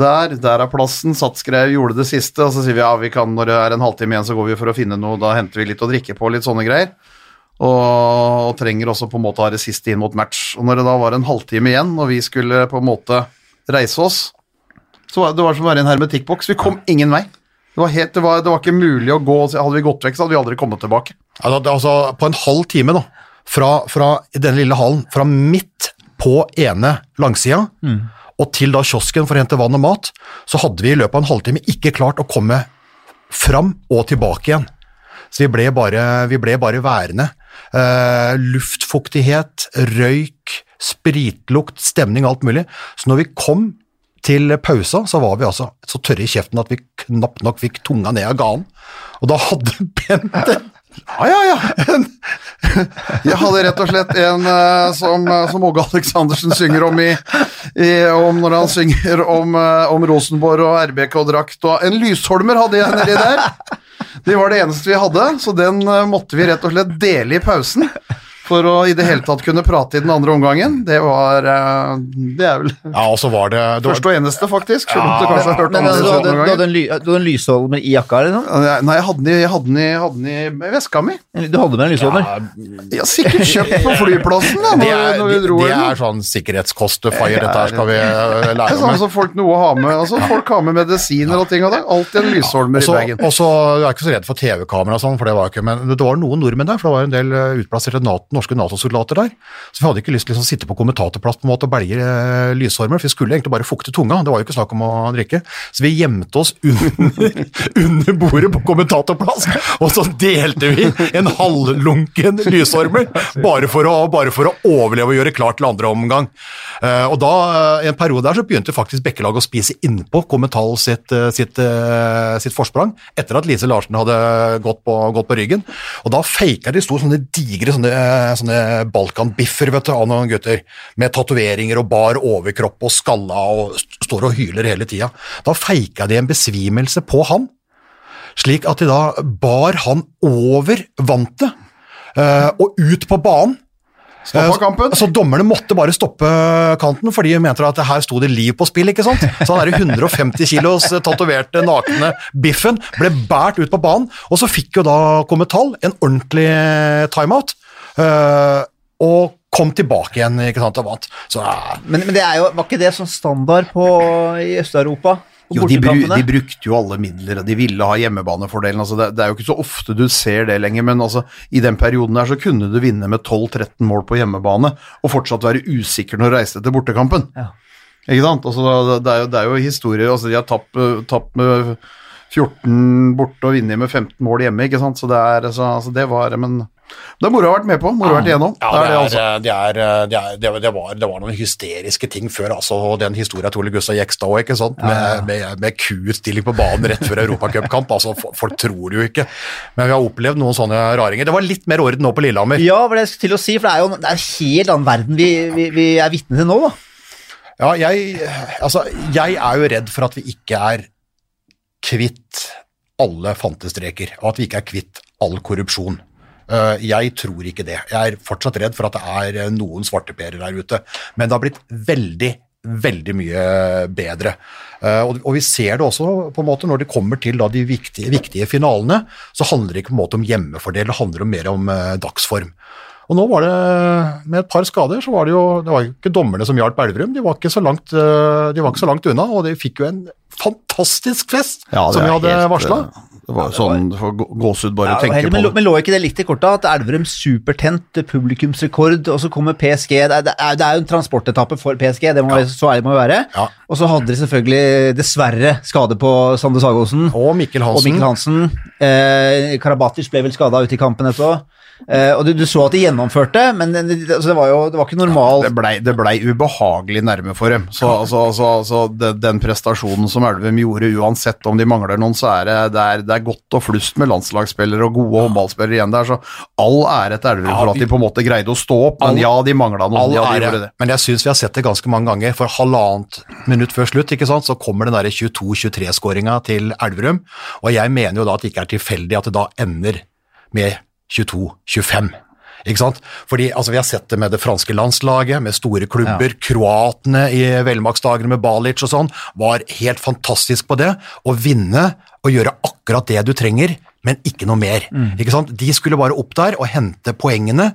S3: Der, der er plassen. Satsgreier gjorde det siste, og så sier vi ja, vi kan, når det er en halvtime igjen, så går vi for å finne noe, da henter vi litt å drikke på, litt sånne greier. Og, og trenger også på en måte å ha det siste inn mot match. Og når det da var en halvtime igjen, og vi skulle på en måte reise oss, så var det var som å være i en hermetikkboks. Vi kom ingen vei. Det var, helt, det, var, det var ikke mulig å gå. Hadde vi gått vekk, så hadde vi aldri kommet tilbake.
S4: Altså, på en halv time, da, fra, fra denne lille hallen, fra midt på ene langsida og til da kiosken for å hente vann og mat, så hadde vi i løpet av en halvtime ikke klart å komme fram og tilbake igjen. Så vi ble bare, vi ble bare værende. Uh, luftfuktighet, røyk, spritlukt, stemning, alt mulig. Så når vi kom til pausa, så var vi altså så tørre i kjeften at vi knapt nok fikk tunga ned av ganen. Og da hadde Bent
S3: Ja, ja, ja. Jeg hadde rett og slett en eh, som, eh, som Åge Aleksandersen synger om, i, i, om når han synger om, eh, om Rosenborg og RBK og en Lysholmer hadde jeg nedi der. Det var det eneste vi hadde, så den måtte vi rett og slett dele i pausen. For å i det hele tatt kunne prate i den andre omgangen. Det var eh, Det er vel
S4: Ja, og så var det, det var,
S3: første og eneste, faktisk. Om du kanskje har hørt
S2: Men
S3: andre
S2: du,
S3: Men
S2: du, hadde en ly, en lysholmer i jakka, liksom?
S3: Nei, jeg hadde den i, jeg hadde den i, jeg hadde den i veska mi.
S2: Du hadde med en lysholmer?
S3: Jeg har sikkert kjøpt på flyplassen da,
S4: det
S3: når,
S4: er,
S3: når vi
S4: det,
S3: dro
S4: det
S3: det
S4: er sånn sikkerhetskost-fire, dette her skal vi eh,
S3: Det er sånn
S4: om.
S3: som folk noe har med. Altså, folk har med medisiner og ting og det. Alltid en lysholmer i
S4: Også,
S3: bagen.
S4: også, jeg er ikke så redd for TV-kamera, og sånn, for det var ikke, men det var noen nordmenn der, for det var en del eh, utplasserte NATO, norske Nato-soldater der. Så vi hadde ikke lyst til liksom, å sitte på kommentatorplass på en måte og belge eh, lyshormer, for vi skulle egentlig bare fukte tunga, det var jo ikke snakk om å drikke. Så vi gjemte oss under, under bordet på kommentatorplass, og så delte vi en halvlunken lysormer bare for, å, bare for å overleve og gjøre klart til andre omgang. Eh, og da, eh, i en periode der, så begynte faktisk Bekkelaget å spise innpå Kommental sitt, eh, sitt, eh, sitt forsprang, etter at Lise Larsen hadde gått på, gått på ryggen. Og da faka de sto sånne digre sånne, sånne balkanbiffer vet du, av noen gutter, med tatoveringer og bar overkropp og skalla og st- står og hyler hele tida. Da feika de en besvimelse på han, slik at de da bar han over vantet eh, og ut på banen.
S3: Stoppa kampen.
S4: Så dommerne måtte bare stoppe kanten, fordi de mente at her sto det liv på spill. ikke sant? Så han der 150 kilos tatoverte, nakne biffen ble båret ut på banen, og så fikk jo da Kommetal en ordentlig timeout, og kom tilbake igjen ikke sant, og vant. Så ja,
S2: Men, men det er jo, var ikke det sånn standard på, i Øst-Europa?
S3: Jo, de, bru, de brukte jo alle midler, og de ville ha hjemmebanefordelen. Altså det, det er jo ikke så ofte du ser det lenger, men altså, i den perioden der så kunne du vinne med 12-13 mål på hjemmebane, og fortsatt være usikker når du reiste til bortekampen.
S2: Ja.
S3: Ikke sant? Altså, det, det, er jo, det er jo historier altså, De har tapt, eh, tapt med 14 borte og vunnet med 15 mål hjemme, ikke sant. Så det er altså, altså det var Men det er moro å ha vært med på. Moro å ha vært igjennom.
S4: Ja,
S3: det det,
S4: det, det, det, det, var, noen hysteriske ting før, altså, og den historia til Ole Gustav Jekstad òg, ikke sant, med, med, med kuutstilling på banen rett før europacupkamp. Altså, fo- folk tror det jo ikke, men vi har opplevd noen sånne raringer. Det var litt mer orden nå på Lillehammer.
S2: Ja, er det jeg skulle til å si, for det er jo det er en helt annen verden vi, vi, vi er vitne til nå, da.
S4: Ja, jeg, altså, jeg er jo redd for at vi ikke er kvitt alle fantestreker, og at vi ikke er kvitt all korrupsjon. Eh, Jeg tror ikke det. Jeg er fortsatt redd for at det er eh, noen svarteperer der ute, men det har blitt veldig, veldig mye bedre. Eh, Og og vi ser det også på en måte når det kommer til da de viktige, viktige finalene, så handler det ikke på en måte om hjemmefordel, det handler mer om dagsform. Og nå var det, med et par skader, så var det jo det var ikke dommerne som hjalp Elverum. De var ikke så langt, de var ikke så langt unna, og de fikk jo en fantastisk fest
S3: Ja,
S4: som vi hadde varsla.
S3: Det var sånn det gå- gåsehud bare
S2: Ja,
S3: å tenke
S2: heller,
S3: på
S2: men, lå- men lå ikke det litt i korta at Elverum supertent, publikumsrekord, og så kommer PSG Det er, det er, jo en transportetappe for PSG, det må, så ærlig må vi være.
S4: Ja.
S2: Og så hadde de selvfølgelig dessverre skade på Sander Sagosen
S4: Og Mikkel
S2: og
S4: Hansen.
S2: Mikkel Hansen. Eh, Karabatic ble vel skada ute i kampen etterpå. Eh, og du, du så at de gjennomførte, men det, altså, det, var jo det var ikke normal
S3: Det blei ble ubehagelig nærme for dem. Så altså, altså, altså den, den prestasjonen som Elvem gjorde, uansett om de mangler noen, så er det, det, er, det er godt og flust med landslagsspillere og gode håndballspillere igjen der. Så all ære til Elverum for at de på en måte greide å stå opp, men
S4: All-
S3: ja, de mangla noen.
S4: All
S3: Ja, de det.
S4: men jeg syns vi har sett det ganske mange ganger. For halvannet minutt før slutt ikke sant, så kommer den 22-23-skåringa til Elverum. Og jeg mener jo da at det ikke er tilfeldig at det da ender med 22-25. Ikke sant? Fordi altså, Vi har sett det med det franske landslaget, med store klubber. Kroatene i velmaktsdagene med Balic og sånn, var helt fantastisk på det. Å vinne og gjøre akkurat det du trenger, men ikke noe mer. Ikke sant? De skulle bare opp der og hente poengene.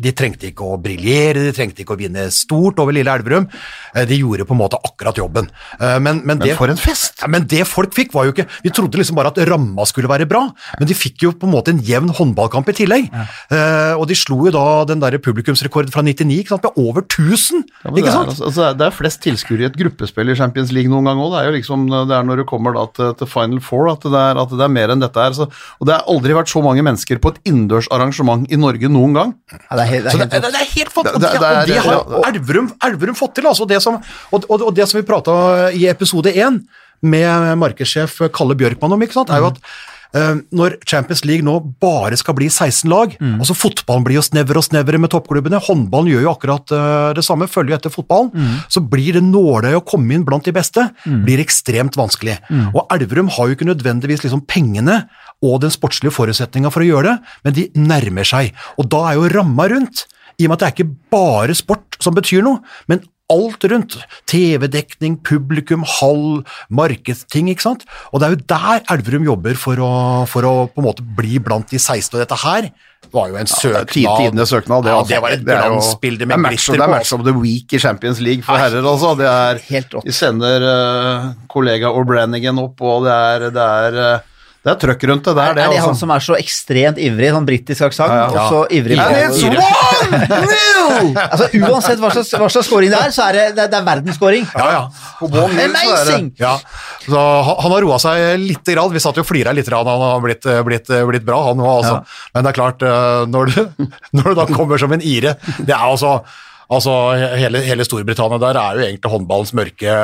S4: De trengte ikke å briljere, de trengte ikke å vinne stort over Lille Elverum. Eh, De gjorde på en måte akkurat jobben. Eh, Men, men, det,
S3: for en fest!
S4: Ja, men det folk fikk var jo ikke Vi trodde liksom bare at ramma skulle være bra, men de fikk jo på en måte en jevn håndballkamp i tillegg. Eh, og de slo jo da den der publikumsrekorden fra 99 ikke sant, med over 1000!
S3: Ja, men
S4: ikke
S3: det, er,
S4: sant?
S3: altså, altså, det er flest tilskuere i et gruppespill i Champions League noen gang òg. Det er jo liksom, det er når du kommer da til, til Final Four at det, er, at det er mer enn dette her. Så, og det har aldri vært så mange mennesker på et innendørs arrangement i Norge noen gang.
S2: Ja, det er helt, det er
S4: det, er helt fantastisk, og det har Elverum, Elverum fått til. altså det som, og, og, og det som vi prata i episode én med markedssjef Kalle Bjørkmann om, ikke sant, er jo at eh, når Champions League nå bare skal bli 16 lag altså Fotballen blir jo snevere og snevere med toppklubbene. Håndballen gjør jo akkurat eh, det samme, følger jo etter fotballen. Så blir det nåløyet å komme inn blant de beste blir ekstremt vanskelig. Og Elverum har jo ikke nødvendigvis liksom pengene og den sportslige forutsetninga for å gjøre det, men de nærmer seg. Og da er jo ramma rundt i og med at det er ikke bare sport som betyr noe, men alt rundt. TV-dekning, publikum, hall, markedsting, ikke sant. Og det er jo der Elverum jobber for å, for å på en måte bli blant de 16, og dette her var jo en
S3: Det
S4: søknad.
S3: ti- tidenes søknad.
S4: ja,
S3: altså.
S4: det var et glansbilde med glitter på.
S3: Det er match of the week i Champions League for herrer, altså. Det er,
S2: Helt rått.
S3: de sender uh, kollega O'Branigan opp, og det er, det er, eh, det er trøkk rundt det der,
S2: Er
S3: det,
S2: det han som er så ekstremt ivrig, sånn britisk aksent,
S3: Ja, ja.
S2: og så ivrig
S3: ja!
S2: Altså Uansett hva slags, hva slags scoring det er, så er det, det, det er verdensscoring.
S4: Ja, ja.
S3: Det-
S2: Amazing!
S4: Ja, så han, har roa seg litt. Grann. Vi satt jo og flira litt. da Han har blitt, blitt, blitt bra, han òg. Altså. Men det er klart, eh, når du, når du da kommer som en ire Det er altså Altså, hele, hele Storbritannia der er jo egentlig håndballens mørke,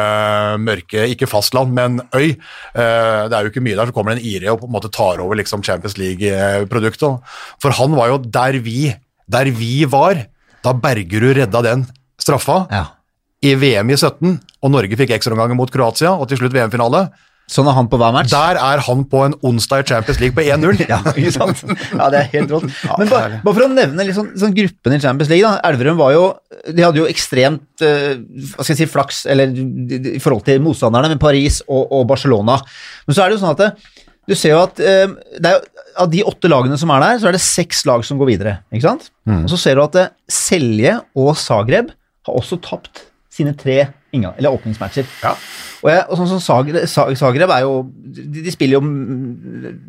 S4: mørke ikke fastland, men øy. Eh, Det er jo ikke mye der, så kommer det en ire og på en måte tar over liksom Champions League-produktet. For han var jo der vi, der vi var, da Bergerud redda den straffa
S2: Ja.
S4: i VM i 17, og Norge fikk ekstraomganger mot Kroatia, og til slutt VM-finale.
S2: Sånn er han på hver match.
S4: Der er han på en onsdag i Champions League på 1-0.
S2: Ja, ikke sant? Ja, det er helt rått. Men bare, bare for å nevne liksom, sånn gruppen i Champions League, da. Elverum var jo De hadde jo ekstremt uh, hva skal jeg si, flaks eller, i forhold til motstanderne med Paris og, og Barcelona. Men så er det jo sånn at det, du ser jo at uh, det er, av de åtte lagene som er der, så er det seks lag som går videre. ikke sant? Og så ser du at eh, Selje og Zagreb har også tapt sine tre inngang, eller åpningsmatcher.
S3: Ja.
S2: Og, jeg, og sånn som Zagreb, Zagreb er jo de, de spiller jo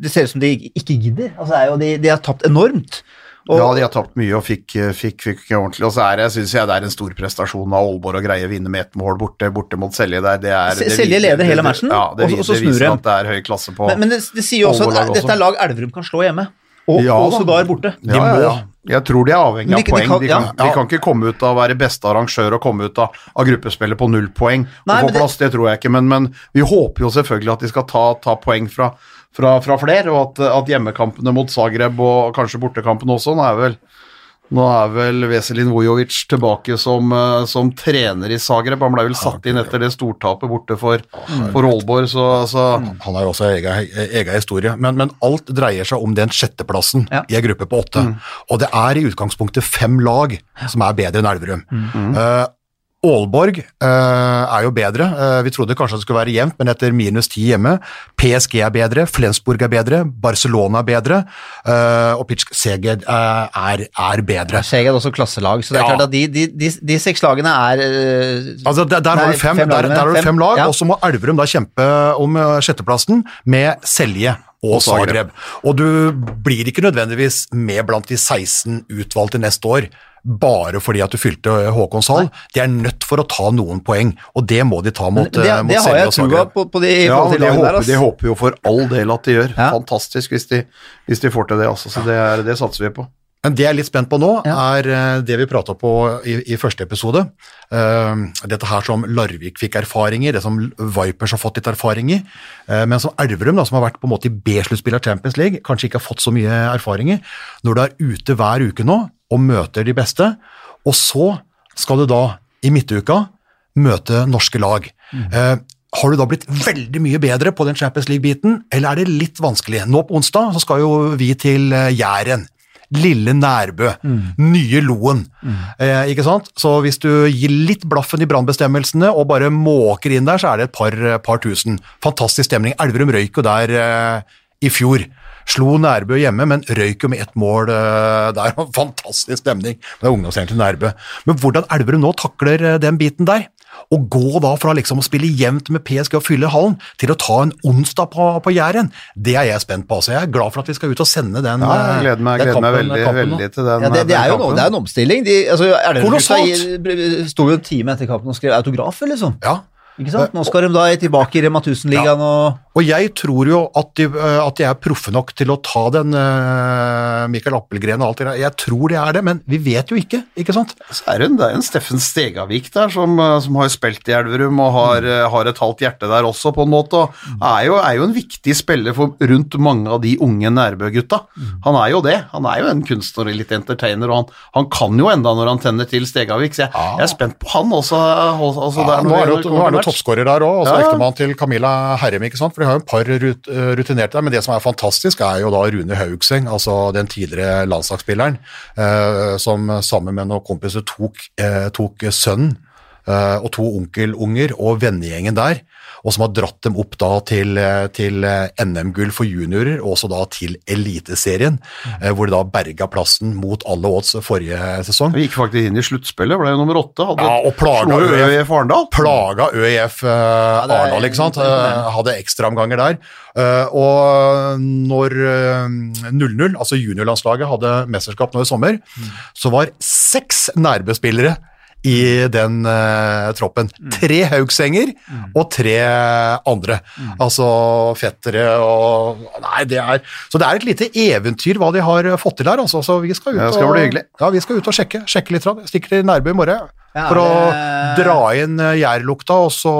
S2: Det ser ut som de ikke gidder. Altså, er jo, de, de har tapt enormt. Og,
S3: Ja, de har tapt mye og fikk, fikk, fikk ordentlig. Og så er det, synes jeg det er en stor prestasjon av Aalborg å greie å vinne med ett mål borte, borte mot Selje der. Det er, det
S2: Selje leder hele matchen,
S3: Ja, det,
S2: og- så
S3: det viser at det er høy klasse på
S2: men, men det, det sier jo også at dette er lag Elverum kan slå hjemme, og,
S3: Ja,
S2: og sågar borte.
S3: ja, ja. Jeg tror de er avhengig av
S2: de-
S3: poeng. De kan,
S2: ja.
S3: de kan ikke komme ut av å være beste arrangør og komme ut av, av gruppespillet på null poeng og få
S2: plass, det-.
S3: Det tror jeg ikke, men, men vi håper jo selvfølgelig at de skal ta, ta poeng fra, fra, fra flere, og at, at hjemmekampene mot Zagreb og kanskje bortekampene også nå er vel nå er vel Veselin Vujovic tilbake som, eh, som trener i Zagreb. Han ble vel satt inn etter det stortapet borte for, for Aalborg, så, altså.
S4: Han har jo også egen, egen historie, men, men alt dreier seg om den sjetteplassen
S2: Ja.
S4: i en gruppe på åtte. Og det er i utgangspunktet fem lag som er bedre enn Elverum. Eh, Aalborg eh, er jo bedre. Eh, vi trodde kanskje det skulle være jevnt, men etter minus ti hjemme. PSG er bedre, Flensburg er bedre, Barcelona er bedre, eh, og Pitsk Seged eh, er, er bedre.
S2: Seged er også klasselag, så det er
S4: Ja.
S2: klart at de, de, de, de seks lagene er eh,
S4: Altså, der, der,
S2: Nei,
S4: har du fem,
S2: fem
S4: der, der har du
S2: fem.
S4: fem lag,
S2: Ja.
S4: og så må Elverum da kjempe om eh, sjetteplassen med Selje og,
S3: Og Zagreb.
S4: Zagreb. Og du blir ikke nødvendigvis med blant de 16 utvalgte neste år, bare fordi at du fylte Håkonshall. De er nødt for å ta noen poeng, og det må de ta mot,
S2: det,
S4: eh, mot
S2: det har jeg
S4: og
S2: trua på, på de
S3: Ja,
S2: de,
S3: håper,
S2: der.
S3: det håper jo for all del at de gjør.
S2: Ja.
S3: Fantastisk hvis de, hvis de får til det, altså. Så det, er, det satser vi på.
S4: Men det jeg er litt spent på nå, er eh, det vi prata på i, i første episode. Uh, dette her som Larvik fikk erfaring i, det som Vipers har fått litt erfaring i. Uh, men som Elverum, da, som har vært på en måte i B-sluttspill av Champions League, kanskje ikke har fått så mye erfaring i. Når du er ute hver uke nå og møter de beste, og så skal du da i midtuka møte norske lag. Eh, har du da blitt veldig mye bedre på den Champions League-biten, eller er det litt vanskelig? Nå på onsdag så skal jo vi til eh, Jæren. Lille Nærbø, nye Loen. Eh, ikke sant? Så hvis du gir litt blaffen i brannbestemmelsene og bare måker inn der, så er det et par, par tusen. Fantastisk stemning. Elverum røyk jo der eh, i fjor. Slo Nærbø hjemme, men røyk jo med ett mål eh, der. Fantastisk stemning. Det er ungdomsgjengen til Nærbø. Men hvordan Elverum nå takler eh, den biten der, å gå da fra liksom å spille jevnt med PSG og fylle hallen, til å ta en onsdag på, på Jæren, det er jeg spent på. Altså. Jeg er glad for at vi skal ut og sende den,
S3: Ja, jeg gleder meg, gleder meg veldig,
S4: kampen
S3: veldig til den.
S2: Ja, det, det,
S3: den
S2: er jo,
S3: kampen.
S2: noe- det er en omstilling. De, altså,
S4: Kolossalt!
S2: Sto jo en time etter kampen og skrev autografer, liksom.
S4: Ja,
S2: Ikke sant? Nå skal de da tilbake i Rema 1000-ligaen og
S4: Og jeg tror jo at de, eh, at de er proffe nok til å ta den uh, Mikael Appelgren og alt det der. Jeg tror de er det, men vi vet jo ikke, ikke sant?
S3: Så er det, en, det er en Steffen Stegavik der som, eh, som har spilt i Elverum og har, mm. har et halvt hjerte der også, på en måte. Og er jo, er jo en viktig spiller for rundt mange av de unge Nærbø-gutta. Han er jo det. Han er jo en kunstner og litt entertainer, og han, han kan jo enda når han tenner til Stegavik. Så jeg, jeg er spent på han også. også
S4: Ja, nå er det jo er toppskårer der òg, og
S3: så ja.
S4: ektemann til Camilla Herrem, ikke sant? for de har jo et par rut, eh, rutinerte der. Men det som er fantastisk, er jo da Rune Haugseng, altså den tidligere landslagsspilleren, eh, som sammen med noen kompiser tok, eh, tok sønnen og to onkelunger og vennegjengen der, og som har dratt dem opp da til, eh, til eh, NM-gull for juniorer, og også da til Eliteserien, mm. hvor de da berga plassen mot alle odds forrige sesong.
S3: Vi gikk faktisk inn i sluttspillet, ble jo nummer åtte. Hadde
S4: Ja, og plaga ØIF.
S3: Arendal.
S4: plaga ØIF
S2: uh,
S4: Arendal, ikke sant?
S2: Uh,
S4: Eh, hadde ekstraomganger der. Uh, og når eh, 0-0, altså juniorlandslaget, hadde mesterskap nå i sommer, så var seks Nærbø-spillere i den uh, troppen. Tre Haugsenger og tre andre. Altså fettere og Nei, det er Så det er et lite eventyr hva de har fått til her, altså. Så vi skal ut,
S3: skal
S4: og. Ja, vi skal ut og sjekke. Sjekke litt. Stikker til Nærbø i morgen
S2: Ja,
S4: for å
S2: det-
S4: dra inn eh, gjærlukta og så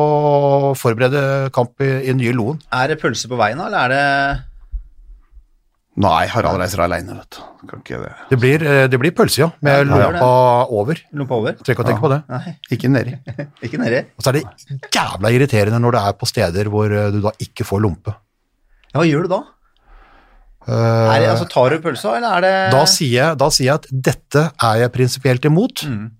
S4: forberede kamp i, i nye Loen.
S2: Er det pølse på veien, da, eller er det
S3: Nei, Harald reiser aleine, vet du. Kan ikke det.
S4: Det blir, eh, det blir pølse, ja, med
S2: Ja,
S4: lompa over.
S2: lompe over?
S4: Trenger ikke å tenke på det.
S2: Nei,
S3: Ikke nedi.
S2: ikke nedi.
S4: Og så er det jævla irriterende når det er på steder hvor eh, du da ikke får lompe.
S2: Ja, hva gjør du da?
S4: Uh,
S2: Er det, altså, tar du pølsa, eller er det
S4: da, sier jeg, da sier jeg at dette er jeg prinsipielt imot,
S2: Mm.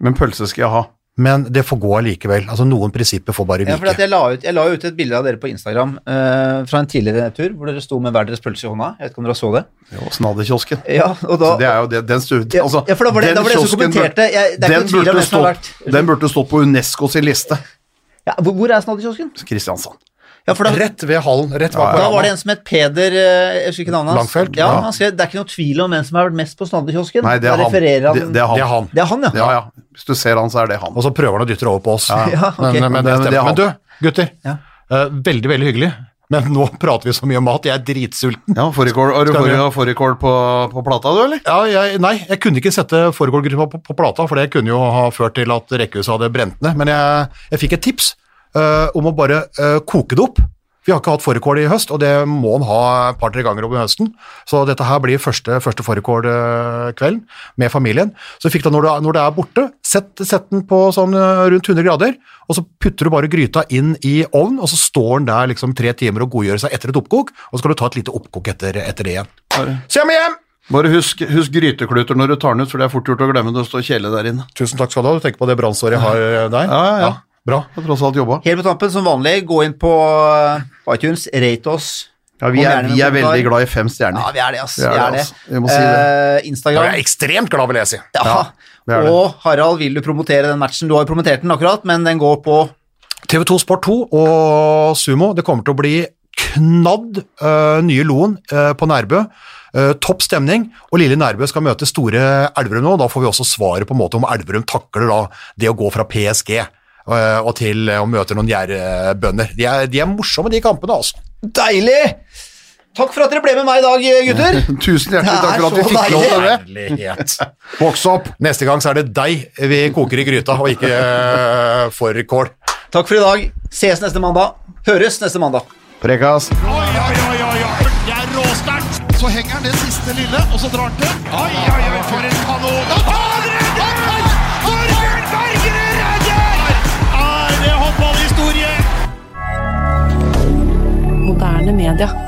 S3: Men pølse skal jeg ha.
S4: Men det får gå allikevel. Altså Noen prinsipper får bare
S2: Ja, for at
S4: vike.
S2: jeg, la ut, jeg la ut et bilde av dere på Instagram eh, fra en tidligere tur, hvor dere sto med hver deres pølse i hånda. Jeg vet ikke om dere så det?
S3: Jo, Snadderkiosken.
S2: Ja, og da
S3: Så det er jo det, den stu, altså,
S2: ja, for da var det-
S3: den
S2: da var det som kommenterte. Jeg- det er
S3: den,
S2: ikke
S3: burde stått, den burde stått på Unesco sin liste.
S2: ja, hvor, hvor er Snadderkiosken?
S3: Kristiansand.
S2: Ja, for da,
S4: Rett ved hallen. Rett
S3: Ja,
S4: bak
S2: da var det en som het Peder eh, Jeg husker ikke navnet hans.
S4: Langfelt?
S2: Ja,
S4: Ja.
S2: han skrev det er ikke noe tvil om hvem som har vært mest på Snadderkiosken.
S3: Nei, det er han. Det, det er han.
S4: Det er han.
S2: Det er han, ja.
S3: Ja, ja. Hvis du ser han, så er det han.
S4: Og så prøver han å dytte det over på oss.
S2: Ja, ok.
S4: men, men, det
S3: Men
S4: men du, gutter.
S2: Ja.
S4: eh, veldig, veldig hyggelig. Men nå prater vi så mye om mat. Jeg er dritsulten.
S3: Ja, Fårikål Har du fårikål på, på plata, du, eller?
S4: Ja, jeg, nei, jeg kunne ikke sette fårikålgruppa på, på plata, for det kunne jo ha ført til at rekkehuset hadde brent ned. Men jeg, jeg fikk et tips eh, om å bare uh, koke det opp. Vi har ikke hatt fårikål i høst, og det må en ha et par-tre ganger over høsten. Så dette her blir første, første fårikålkvelden med familien. Så fikk du, når, du, når det er borte, sett, sett den på sånn eh, rundt 100 grader, og så putter du bare gryta inn i ovnen, og så står den der liksom tre timer og godgjør seg etter et oppkok, og så skal du ta et lite oppkok etter, etter det igjen. Så jeg må hjem!
S3: Bare husk, husk grytekluter når du tar den ut, for det er fort gjort å glemme det å stå kjele der inne.
S4: Tusen takk skal du ha. Du tenker på det brannsåret jeg har eh, der?
S3: Ja, ja, ja.
S4: Bra.
S3: Jeg har tross alt jobba.
S2: Helt på tampen, som vanlig, gå inn på eh, iTunes, rate oss.
S3: Ja, vi er, vi er veldig glad i fem stjerner.
S2: Ja, vi er det, ass.
S3: Vi er
S2: Vi er
S3: det, ass. Vi må si det.
S2: Eh,
S4: Jeg
S2: Instagram.
S4: er ekstremt glad, vil jeg si.
S2: Ja.
S3: det er det.
S2: Og Harald, vil du promotere den matchen? Du har jo promotert den akkurat, men den går på
S4: TV2 Sport 2 og Sumo, det kommer til å bli knadd uh, nye Loen uh, på Nærbø. Uh, topp stemning, og lille Nærbø skal møte store Elverum nå. Da får vi også svaret på en måte om Elverum takler da det å gå fra PSG og til å møte noen gjærbønder. De, er- de er morsomme, de kampene, altså.
S2: Deilig! Takk for at dere ble med meg i dag, gutter.
S3: Tusen hjertelig takk for at vi
S2: så
S3: fikk lov til det.
S4: Herlighet.
S3: Voks opp.
S4: Neste gang så er det deg vi koker i gryta, og ikke for fårikål.
S2: Takk for i dag. Ses neste mandag. Høres neste mandag.
S3: Prekas.
S1: Oi, oi, oi, oi, oi. Det er råsterkt. Så henger han det siste lille, og så drar han til. Oi, oi, oi, for en kanon. Og
S6: Moderne media.